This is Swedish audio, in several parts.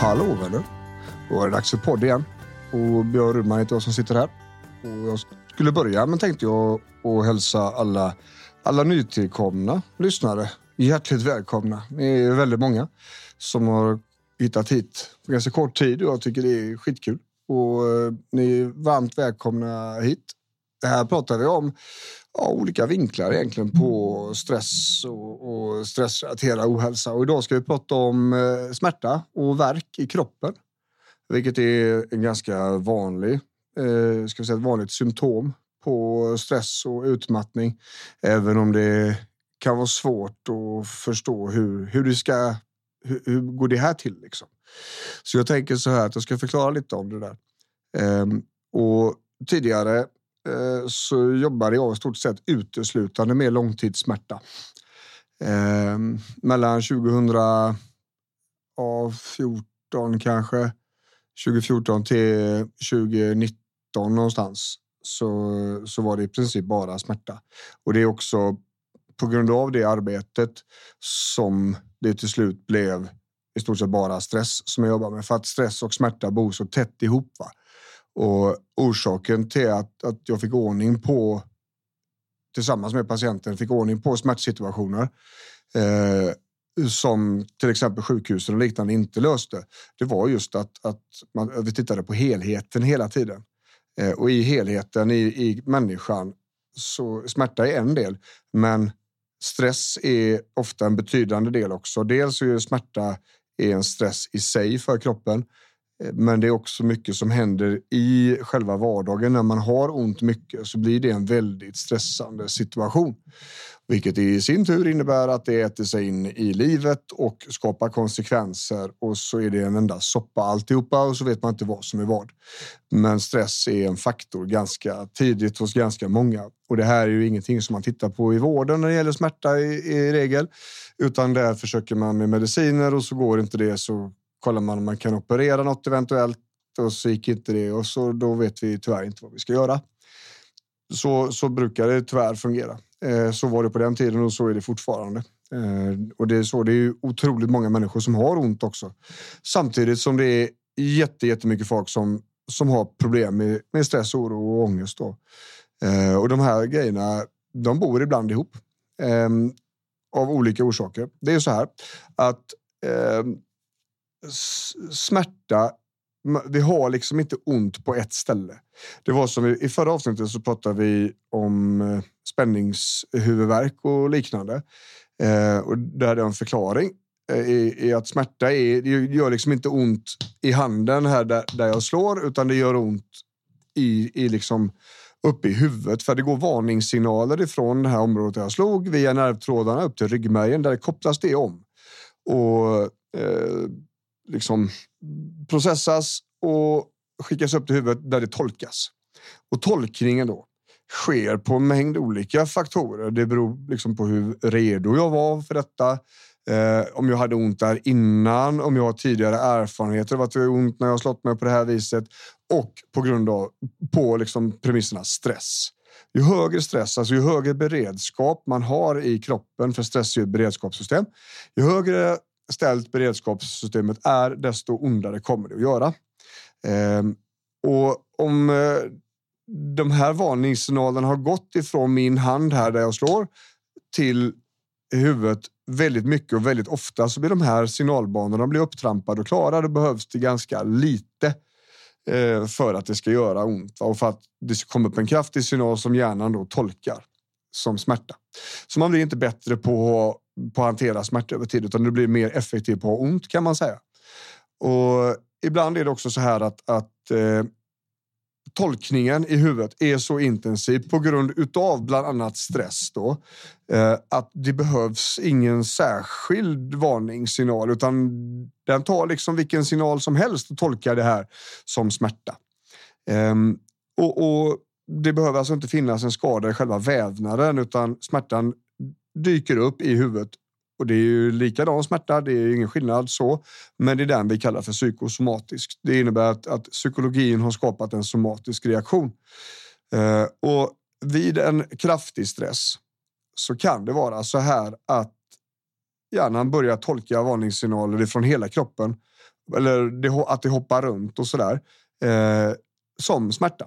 Hallå vänner! Då är det dags för podd igen. Och Björn Rudman heter jag som sitter här. Och jag skulle börja men tänkte jag att hälsa alla, alla nytillkomna lyssnare hjärtligt välkomna. Ni är väldigt många som har hittat hit på ganska kort tid och jag tycker det är skitkul. Och eh, ni är varmt välkomna hit. Det här pratar vi om ja, olika vinklar egentligen på stress och, och stressrelaterad ohälsa. Och idag ska vi prata om eh, smärta och värk i kroppen. Vilket är en ganska vanlig, eh, ska vi säga ett vanligt symptom på stress och utmattning. Även om det kan vara svårt att förstå hur, hur det ska hur, hur går det här till? Liksom? Så jag tänker så här att jag ska förklara lite om det där. Ehm, och tidigare Eh, så jobbade jag i stort sett uteslutande med långtidssmärta. Ehm, mellan 2014 kanske, 2014 till 2019 någonstans så, så var det i princip bara smärta. Och det är också på grund av det arbetet som det till slut blev i stort sett bara stress som jag jobbar med. För att stress och smärta bor så tätt ihop. Va? Och orsaken till att, att jag fick ordning på tillsammans med patienten fick ordning på smärtsituationer eh, som till exempel sjukhusen och liknande inte löste. Det var just att, att man, vi tittade på helheten hela tiden. Eh, och i helheten i, i människan så smärta är en del, men Stress är ofta en betydande del också. Dels är smärta en stress i sig för kroppen. Men det är också mycket som händer i själva vardagen. När man har ont mycket så blir det en väldigt stressande situation. Vilket i sin tur innebär att det äter sig in i livet och skapar konsekvenser och så är det en enda soppa alltihopa och så vet man inte vad som är vad. Men stress är en faktor ganska tidigt hos ganska många och det här är ju ingenting som man tittar på i vården när det gäller smärta i, i regel, utan där försöker man med mediciner och så går inte det så kollar man om man kan operera något eventuellt och så gick inte det och så då vet vi tyvärr inte vad vi ska göra. Så, så brukar det tyvärr fungera. Eh, så var det på den tiden och så är det fortfarande. Eh, och det är så. Det är otroligt många människor som har ont också. Samtidigt som det är jätte, jättemycket folk som, som har problem med, med stress, oro och ångest. Då. Eh, och de här grejerna, de bor ibland ihop. Ehm, av olika orsaker. Det är så här att ehm, smärta vi har liksom inte ont på ett ställe. Det var som i förra avsnittet så pratade vi om eh, spänningshuvudvärk och liknande. Eh, och där hade jag en förklaring eh, i, i, att smärta är, det gör liksom inte ont i handen här där, där jag slår utan det gör ont i, i liksom uppe i huvudet för det går varningssignaler ifrån det här området där jag slog via nervtrådarna upp till ryggmärgen där det kopplas det om. Och eh, liksom processas och skickas upp till huvudet där det tolkas. Och tolkningen då sker på en mängd olika faktorer. Det beror liksom på hur redo jag var för detta. Eh, om jag hade ont där innan, om jag har tidigare erfarenheter av att det är ont när jag har slått mig på det här viset och på grund av på liksom premisserna stress. Ju högre stress, alltså ju högre beredskap man har i kroppen, för stress är ett beredskapssystem. Ju högre ställt beredskapssystemet är, desto ondare kommer det att göra. Ehm, och om eh, de här varningssignalerna har gått ifrån min hand här där jag slår till huvudet väldigt mycket och väldigt ofta så blir de här signalbanorna blir upptrampade och klara. Då behövs det ganska lite eh, för att det ska göra ont och för att det ska komma upp en kraftig signal som hjärnan då tolkar som smärta. Så man blir inte bättre på på att hantera smärta över tid, utan du blir mer effektiv på att ha ont kan man säga. Och ibland är det också så här att, att eh, tolkningen i huvudet är så intensiv på grund utav bland annat stress då eh, att det behövs ingen särskild varningssignal utan den tar liksom vilken signal som helst och tolkar det här som smärta. Eh, och, och, det behöver alltså inte finnas en skada i själva vävnaden utan smärtan dyker upp i huvudet. Och det är ju likadan smärta, det är ingen skillnad så. Men det är den vi kallar för psykosomatisk. Det innebär att, att psykologin har skapat en somatisk reaktion. Eh, och vid en kraftig stress så kan det vara så här att hjärnan börjar tolka varningssignaler från hela kroppen eller det, att det hoppar runt och sådär, eh, som smärta.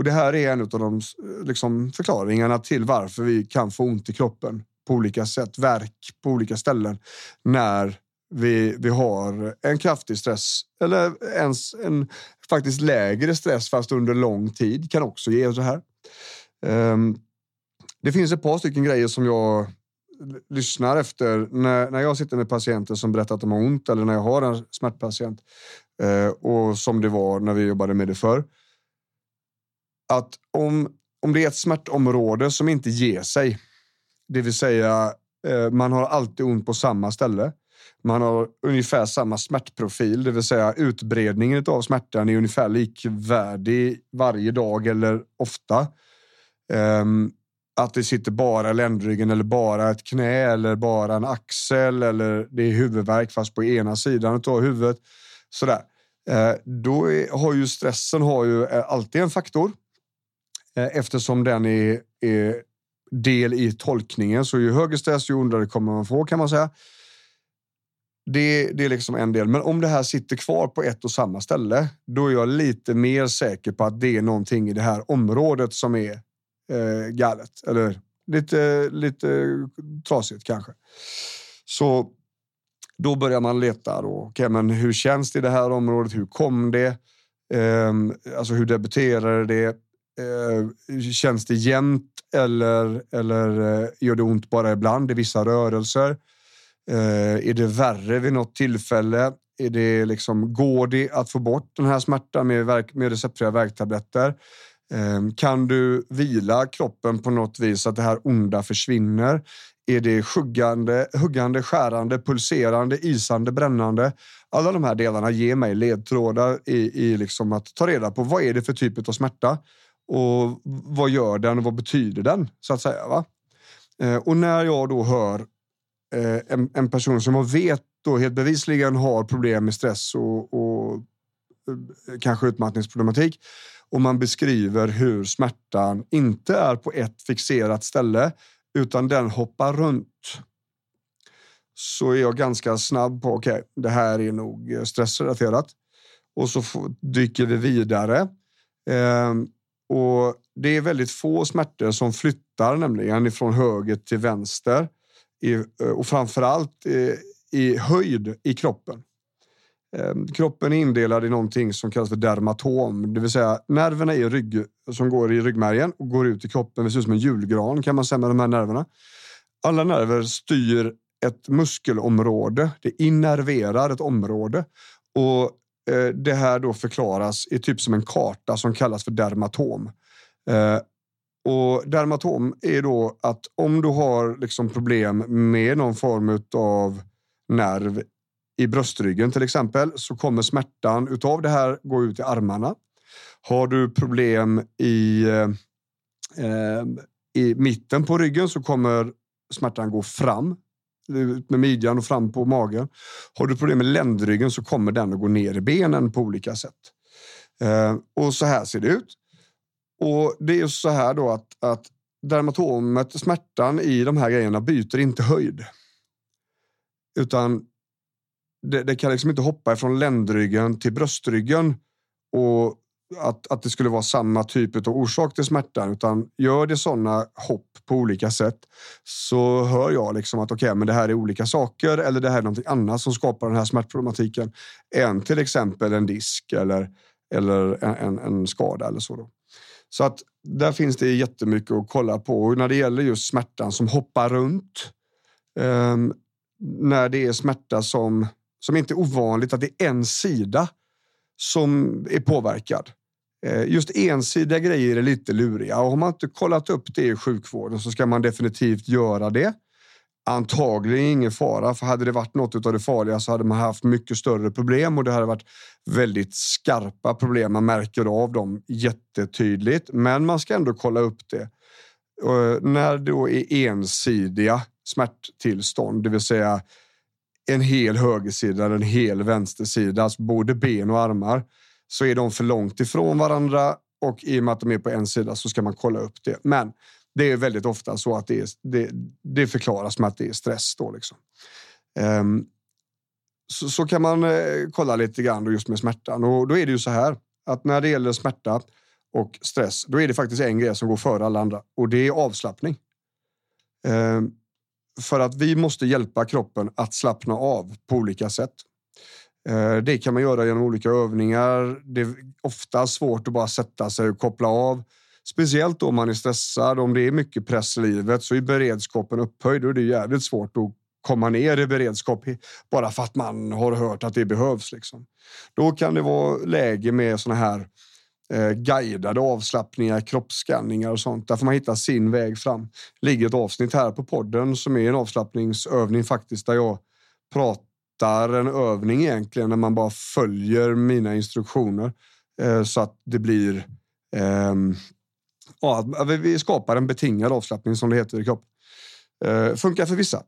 Och det här är en av de eh, liksom, förklaringarna till varför vi kan få ont i kroppen på olika sätt, verk på olika ställen när vi, vi har en kraftig stress eller ens en faktiskt lägre stress fast under lång tid kan också ge så här. Um, det finns ett par stycken grejer som jag lyssnar efter när, när jag sitter med patienter som berättar att de har ont eller när jag har en smärtpatient uh, och som det var när vi jobbade med det förr. Att om, om det är ett smärtområde som inte ger sig, det vill säga eh, man har alltid ont på samma ställe man har ungefär samma smärtprofil, det vill säga utbredningen av smärtan är ungefär likvärdig varje dag eller ofta. Um, att det sitter bara ländryggen eller bara ett knä eller bara en axel eller det är huvudvärk fast på ena sidan av huvudet. Sådär. Uh, då är, har ju stressen har ju eh, alltid en faktor Eh, eftersom den är, är del i tolkningen. Så ju högre stress, ju ondare kommer man få kan man säga. Det, det är liksom en del. Men om det här sitter kvar på ett och samma ställe, då är jag lite mer säker på att det är någonting i det här området som är eh, galet. Eller lite, lite trasigt kanske. Så då börjar man leta. Då. Okay, men hur känns det i det här området? Hur kom det? Eh, alltså hur debuterade det? Eh, känns det jämnt eller, eller eh, gör det ont bara ibland i vissa rörelser? Eh, är det värre vid något tillfälle? Är det liksom, går det att få bort den här smärtan med, verk, med receptfria värktabletter? Eh, kan du vila kroppen på något vis så att det här onda försvinner? Är det huggande, huggande, skärande, pulserande, isande, brännande? Alla de här delarna ger mig ledtrådar i, i liksom att ta reda på vad är det för typ av smärta och vad gör den och vad betyder den så att säga. Va? Eh, och när jag då hör eh, en, en, person som man vet då helt bevisligen har problem med stress och, och eh, kanske utmattningsproblematik och man beskriver hur smärtan inte är på ett fixerat ställe utan den hoppar runt. Så är jag ganska snabb på okej, okay, det här är nog stressrelaterat och så dyker vi vidare. Ehm, och det är väldigt få smärtor som flyttar nämligen ifrån höger till vänster eh, och framförallt i, i höjd i kroppen. Ehm, kroppen är indelad i någonting som kallas för dermatom, det vill säga nerverna i rygg, som går i ryggmärgen och går ut i kroppen. Det ser ut som en julgran kan man säga med de här nerverna. Alla nerver styr ett muskelområde. Det innerverar ett område och Eh, det här då förklaras i typ som en karta som kallas för dermatom. Eh, och dermatom är då att om du har liksom problem med någon form av nerv i bröstryggen till exempel så kommer smärtan utav det här gå ut i armarna. Har du problem i, eh, eh i mitten på ryggen så kommer smärtan gå fram ut med midjan och fram på magen. Har du problem med ländryggen så kommer den att gå ner i benen på olika sätt. Eh, och så här ser det ut. Och det är så här då att, att dermatomet, smärtan i de här grejerna byter inte höjd. Utan det, det kan liksom inte hoppa från ländryggen till bröstryggen och att, att det skulle vara samma typ av orsak till smärtan, utan gör det sådana hopp på olika sätt så hör jag liksom att okej, okay, men det här är olika saker eller det här är någonting annat som skapar den här smärtproblematiken än till exempel en disk eller, eller en, en, skada eller så. Då. Så att där finns det jättemycket att kolla på. Och när det gäller just smärtan som hoppar runt. Eh, när det är smärta som, som inte är ovanligt att det är en sida som är påverkad. Eh, just ensidiga grejer är lite luriga och har man inte kollat upp det i sjukvården så ska man definitivt göra det. Antagligen ingen fara, för hade det varit något av det farliga så hade man haft mycket större problem och det hade varit väldigt skarpa problem. Man märker av dem jättetydligt, men man ska ändå kolla upp det. Och när det då är ensidiga smärttillstånd, det vill säga en hel högersida eller en hel vänstersida, alltså både ben och armar, så är de för långt ifrån varandra och i och med att de är på en sida så ska man kolla upp det. Men det är väldigt ofta så att det, är, det, det förklaras med att det är stress. Då liksom. Um, så, så, kan man eh, kolla lite grann just med smärtan. Och då är det ju så här att när det gäller smärta och stress, då är det faktiskt en grej som går före alla andra och det är avslappning. Um, för att vi måste hjälpa kroppen att slappna av på olika sätt. Eh, det kan man göra genom olika övningar. Det är ofta svårt att bara sätta sig och koppla av. Speciellt om man är stressad, om det är mycket press i livet så är beredskapen upphöjd och det är jävligt svårt att komma ner i beredskap bara för att man har hört att det behövs. Liksom. Då kan det vara läge med såna här eh, guidade avslappningar, kroppsskanningar och sånt. Där får man hitta sin väg fram. Det ligger ett avsnitt här på podden som är en avslappningsövning faktiskt där jag pratar en övning egentligen när man bara följer mina instruktioner eh, så att det blir eh, ja, vi skapar en betingad avslappning som det heter i kroppen. Eh, funkar för vissa.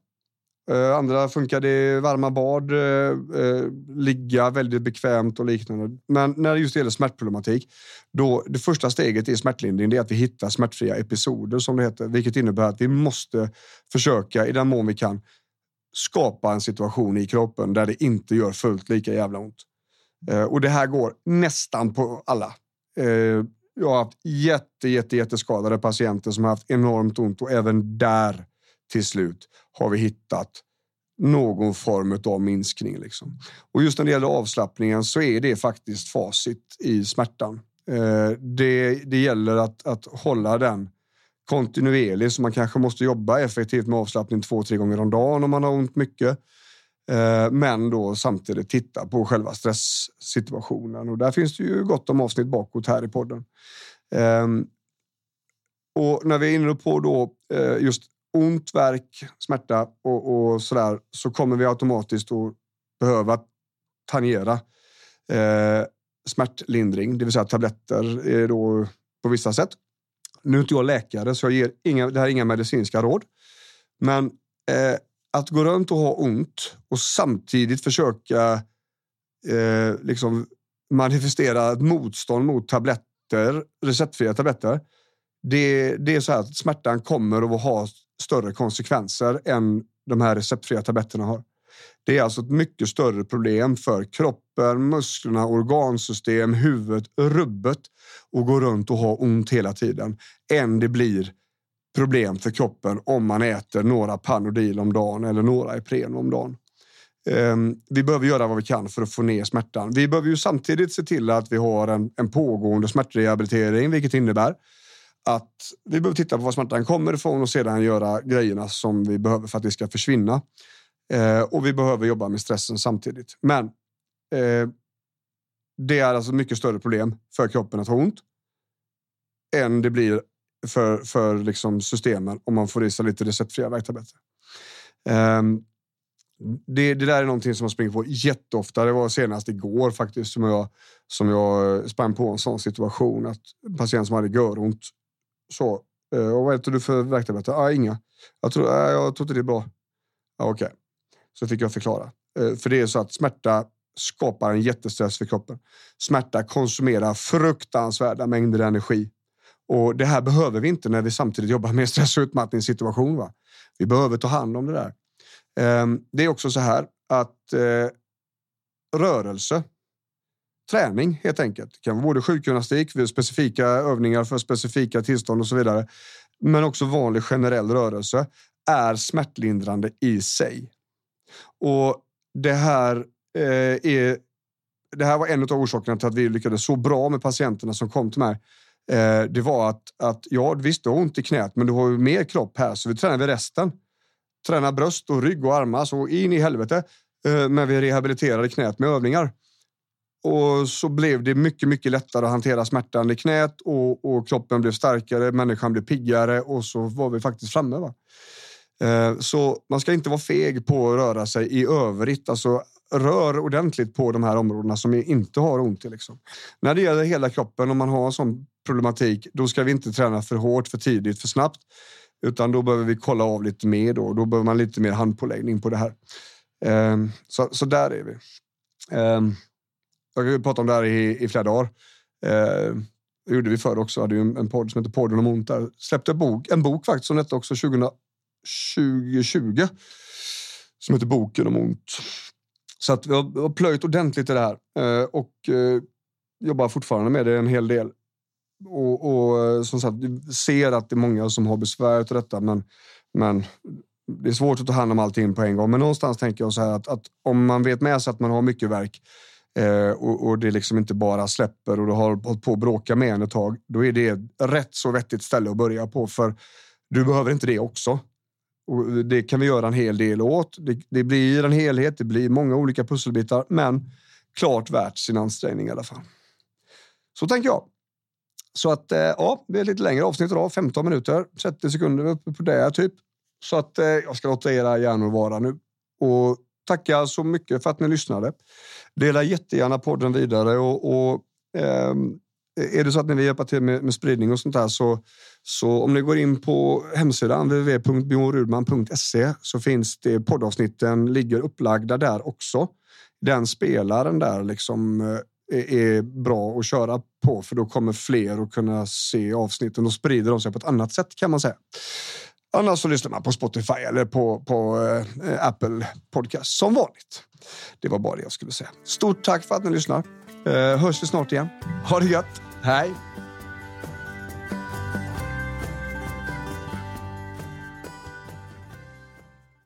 Eh, andra funkar det varma bad, eh, eh, ligga väldigt bekvämt och liknande. Men när det just gäller smärtproblematik, då det första steget i smärtlindring det är att vi hittar smärtfria episoder som det heter, vilket innebär att vi måste försöka i den mån vi kan skapa en situation i kroppen där det inte gör fullt lika jävla ont. Eh, och det här går nästan på alla. Eh, jag har haft jätte, jätte, jätteskadade patienter som har haft enormt ont och även där till slut har vi hittat någon form av minskning. Liksom. Och just när det gäller avslappningen så är det faktiskt facit i smärtan. Eh, det, det gäller att, att hålla den kontinuerlig så man kanske måste jobba effektivt med avslappning två, tre gånger om dagen om man har ont mycket. Eh, men då samtidigt titta på själva stresssituationen och där finns det ju gott om avsnitt bakåt här i podden. Ehm, och när vi är inne på då eh, just ont, verk, smärta och, och sådär så kommer vi automatiskt att behöva tangera eh, smärtlindring, det vill säga tabletter är då på vissa sätt. Nu är inte jag läkare så jag ger inga, det här är inga medicinska råd. Men eh, att gå runt och ha ont och samtidigt försöka eh, liksom manifestera ett motstånd mot tabletter, receptfria tabletter. Det, det är så här att smärtan kommer att ha större konsekvenser än de här receptfria tabletterna har. Det är alltså ett mycket större problem för kroppen, musklerna, organsystem, huvudet, rubbet och gå runt och ha ont hela tiden än det blir problem för kroppen om man äter några Panodil om dagen eller några Ipren om dagen. Ehm, vi behöver göra vad vi kan för att få ner smärtan. Vi behöver ju samtidigt se till att vi har en, en pågående smärtrehabilitering, vilket innebär att vi behöver titta på var smärtan kommer ifrån och sedan göra grejerna som vi behöver för att det ska försvinna. Eh, och vi behöver jobba med stressen samtidigt. Men eh, det är alltså mycket större problem för kroppen att ha ont än det blir för, för liksom systemen om man får i sig lite receptfria värktabletter. Eh, det, det, där är någonting som jag springer på jätteofta. Det var senast igår faktiskt som jag, som jag eh, sprang på en sån situation. Att en patient som hade göront så. Och vad äter du för värktabletter? Ah, inga. Jag tror, äh, jag tror inte det är bra. Ah, Okej, okay så fick jag förklara. Eh, för det är så att smärta skapar en jättestress för kroppen. Smärta konsumerar fruktansvärda mängder energi. Och det här behöver vi inte när vi samtidigt jobbar med stress och utmattningssituation. Va? Vi behöver ta hand om det där. Ehm, det är också så här att eh, rörelse träning helt enkelt. Det kan vara både sjukgymnastik, specifika övningar för specifika tillstånd och så vidare. Men också vanlig generell rörelse är smärtlindrande i sig. Och det här eh, är. Det här var en av orsakerna till att vi lyckades så bra med patienterna som kom till mig. Eh, det var att, att ja, visst, du har ont i knät, men du har ju mer kropp här, så vi tränar resten. Tränar bröst och rygg och armar så in i helvete. Eh, men vi rehabiliterade knät med övningar. Och så blev det mycket, mycket lättare att hantera smärtan i knät och, och kroppen blev starkare. Människan blev piggare och så var vi faktiskt framme. Va? Eh, så man ska inte vara feg på att röra sig i övrigt. Alltså, rör ordentligt på de här områdena som inte har ont i. Liksom. När det gäller hela kroppen, om man har en sån problematik, då ska vi inte träna för hårt, för tidigt, för snabbt. Utan då behöver vi kolla av lite mer. Då, då behöver man lite mer handpåläggning på det här. Eh, så, så där är vi. Eh, jag har pratat om det här i, i flera dagar. Det gjorde vi förr också. hade ju en, podd som heter Podden om ont. Där. Släppte en bok, en bok faktiskt som detta också 2020. Som heter Boken om ont. Så att vi har, vi har plöjt ordentligt i det här eh, och eh, jobbar fortfarande med det en hel del. Och, och eh, som sagt, vi ser att det är många som har besvär av detta, men, men det är svårt att ta hand om allting på en gång. Men någonstans tänker jag så här att, att om man vet med sig att man har mycket verk eh, och, och, det liksom inte bara släpper och du har hållit på att bråka med en ett tag, då är det rätt så vettigt ställe att börja på. För du behöver inte det också. Och det kan vi göra en hel del åt. Det, det blir en helhet, det blir många olika pusselbitar, men klart värt sin ansträngning i alla fall. Så tänker jag. Så att eh, ja, det är lite längre avsnitt idag, 15 minuter, 30 sekunder uppe på det typ. Så att eh, jag ska låta era hjärnor vara nu och tacka så mycket för att ni lyssnade. Dela jättegärna podden vidare och, och eh, Eh, är det så att ni vill hjälpa till med, med spridning och sånt där så, så om ni går in på hemsidan www.bjornrudman.se så finns det poddavsnitten ligger upplagda där också. Den spelaren där liksom eh, är, är bra att köra på för då kommer fler att kunna se avsnitten och sprider de sig på ett annat sätt kan man säga. Annars så lyssnar man på Spotify eller på, på eh, Apple Podcast som vanligt. Det var bara det jag skulle säga. Stort tack för att ni lyssnar. Eh, hörs vi snart igen. Ha det gött. Hej!